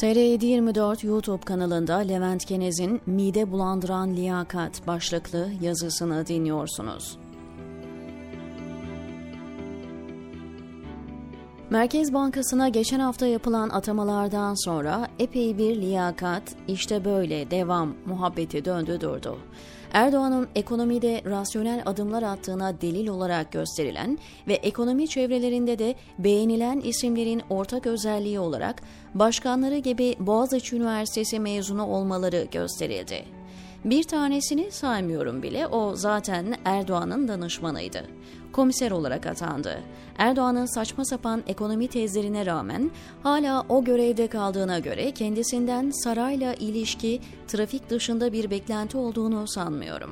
TR724 YouTube kanalında Levent Kenez'in Mide Bulandıran Liyakat başlıklı yazısını dinliyorsunuz. Merkez Bankası'na geçen hafta yapılan atamalardan sonra epey bir liyakat, işte böyle devam muhabbeti döndü durdu. Erdoğan'ın ekonomide rasyonel adımlar attığına delil olarak gösterilen ve ekonomi çevrelerinde de beğenilen isimlerin ortak özelliği olarak başkanları gibi Boğaziçi Üniversitesi mezunu olmaları gösterildi. Bir tanesini saymıyorum bile o zaten Erdoğan'ın danışmanıydı. Komiser olarak atandı. Erdoğan'ın saçma sapan ekonomi tezlerine rağmen hala o görevde kaldığına göre kendisinden sarayla ilişki trafik dışında bir beklenti olduğunu sanmıyorum.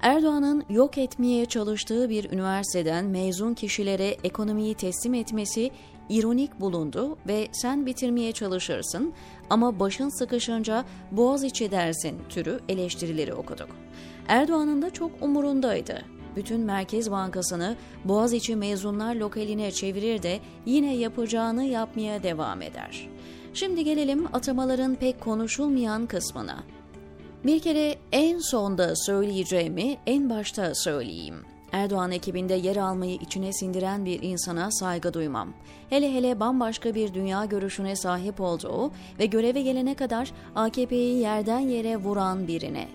Erdoğan'ın yok etmeye çalıştığı bir üniversiteden mezun kişilere ekonomiyi teslim etmesi ironik bulundu ve sen bitirmeye çalışırsın ama başın sıkışınca boğaz içi dersin türü eleştirileri okuduk. Erdoğan'ın da çok umurundaydı. Bütün Merkez Bankası'nı Boğaziçi mezunlar lokaline çevirir de yine yapacağını yapmaya devam eder. Şimdi gelelim atamaların pek konuşulmayan kısmına. Bir kere en sonda söyleyeceğimi en başta söyleyeyim. Erdoğan ekibinde yer almayı içine sindiren bir insana saygı duymam. Hele hele bambaşka bir dünya görüşüne sahip olduğu ve göreve gelene kadar AKP'yi yerden yere vuran birine.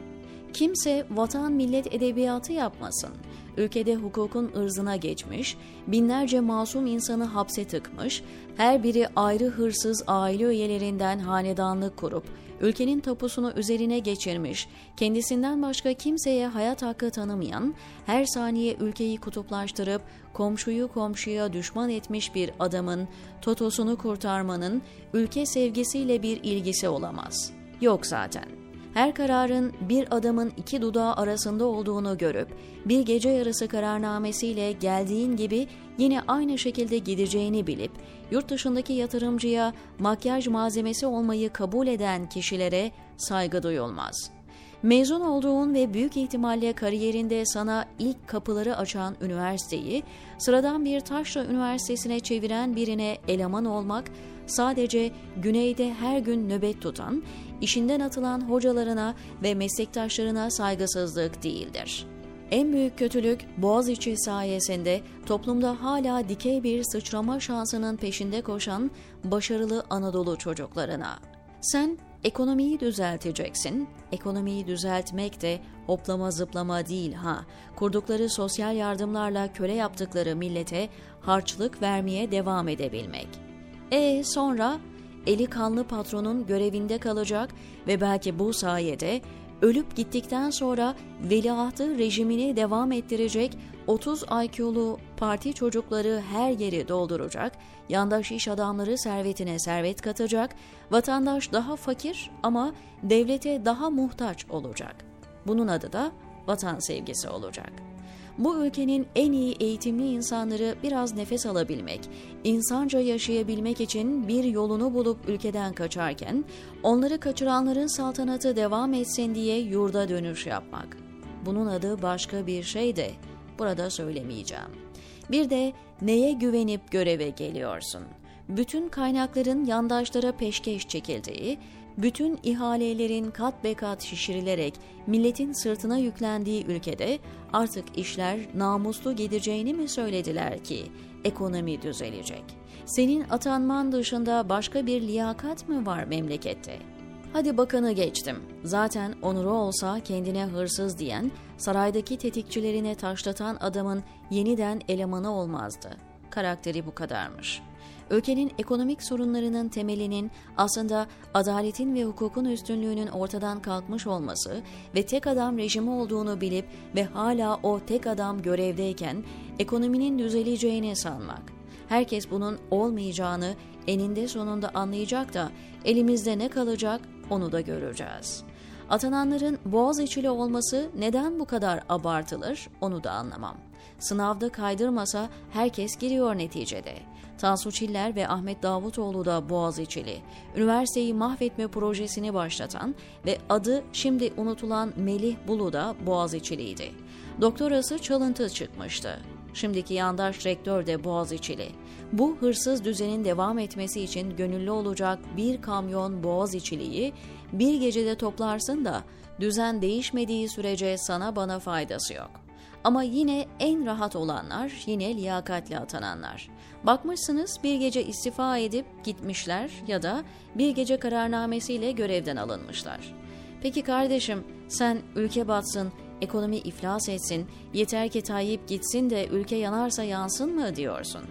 Kimse vatan millet edebiyatı yapmasın. Ülkede hukukun ırzına geçmiş, binlerce masum insanı hapse tıkmış, her biri ayrı hırsız aile üyelerinden hanedanlık kurup, ülkenin tapusunu üzerine geçirmiş, kendisinden başka kimseye hayat hakkı tanımayan, her saniye ülkeyi kutuplaştırıp komşuyu komşuya düşman etmiş bir adamın totosunu kurtarmanın ülke sevgisiyle bir ilgisi olamaz. Yok zaten her kararın bir adamın iki dudağı arasında olduğunu görüp bir gece yarısı kararnamesiyle geldiğin gibi yine aynı şekilde gideceğini bilip yurt dışındaki yatırımcıya makyaj malzemesi olmayı kabul eden kişilere saygı duyulmaz.'' Mezun olduğun ve büyük ihtimalle kariyerinde sana ilk kapıları açan üniversiteyi sıradan bir taşra üniversitesine çeviren birine eleman olmak sadece güneyde her gün nöbet tutan, işinden atılan hocalarına ve meslektaşlarına saygısızlık değildir. En büyük kötülük Boğaziçi sayesinde toplumda hala dikey bir sıçrama şansının peşinde koşan başarılı Anadolu çocuklarına. Sen ekonomiyi düzelteceksin. Ekonomiyi düzeltmek de hoplama zıplama değil ha. Kurdukları sosyal yardımlarla köle yaptıkları millete harçlık vermeye devam edebilmek. E sonra eli kanlı patronun görevinde kalacak ve belki bu sayede ölüp gittikten sonra veliahtı rejimini devam ettirecek 30 IQ'lu parti çocukları her yeri dolduracak, yandaş iş adamları servetine servet katacak, vatandaş daha fakir ama devlete daha muhtaç olacak. Bunun adı da vatan sevgisi olacak.'' Bu ülkenin en iyi eğitimli insanları biraz nefes alabilmek, insanca yaşayabilmek için bir yolunu bulup ülkeden kaçarken, onları kaçıranların saltanatı devam etsin diye yurda dönüş yapmak. Bunun adı başka bir şey de burada söylemeyeceğim. Bir de neye güvenip göreve geliyorsun? Bütün kaynakların yandaşlara peşkeş çekildiği, bütün ihalelerin kat be kat şişirilerek milletin sırtına yüklendiği ülkede artık işler namuslu gideceğini mi söylediler ki ekonomi düzelecek? Senin atanman dışında başka bir liyakat mı var memlekette? Hadi bakanı geçtim. Zaten onuru olsa kendine hırsız diyen, saraydaki tetikçilerine taşlatan adamın yeniden elemanı olmazdı. Karakteri bu kadarmış.'' ülkenin ekonomik sorunlarının temelinin aslında adaletin ve hukukun üstünlüğünün ortadan kalkmış olması ve tek adam rejimi olduğunu bilip ve hala o tek adam görevdeyken ekonominin düzeleceğini sanmak. Herkes bunun olmayacağını eninde sonunda anlayacak da elimizde ne kalacak onu da göreceğiz. Atananların boğaz içili olması neden bu kadar abartılır onu da anlamam. Sınavda kaydırmasa herkes giriyor neticede. Tansu Çiller ve Ahmet Davutoğlu da Boğaziçi'li. Üniversiteyi mahvetme projesini başlatan ve adı şimdi unutulan Melih Bulu da Boğaziçi'liydi. Doktorası çalıntı çıkmıştı. Şimdiki yandaş rektör de Boğaziçi'li. Bu hırsız düzenin devam etmesi için gönüllü olacak bir kamyon Boğaziçi'liyi bir gecede toplarsın da düzen değişmediği sürece sana bana faydası yok. Ama yine en rahat olanlar yine liyakatli atananlar. Bakmışsınız bir gece istifa edip gitmişler ya da bir gece kararnamesiyle görevden alınmışlar. Peki kardeşim sen ülke batsın, ekonomi iflas etsin, yeter ki Tayyip gitsin de ülke yanarsa yansın mı diyorsun?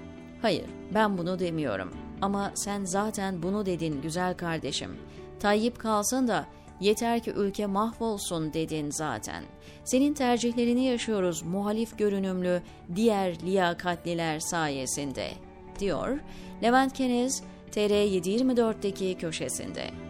Hayır, ben bunu demiyorum. Ama sen zaten bunu dedin güzel kardeşim. Tayyip kalsın da yeter ki ülke mahvolsun dedin zaten. Senin tercihlerini yaşıyoruz muhalif görünümlü diğer liyakatliler sayesinde, diyor Levent Kenez TR724'deki köşesinde.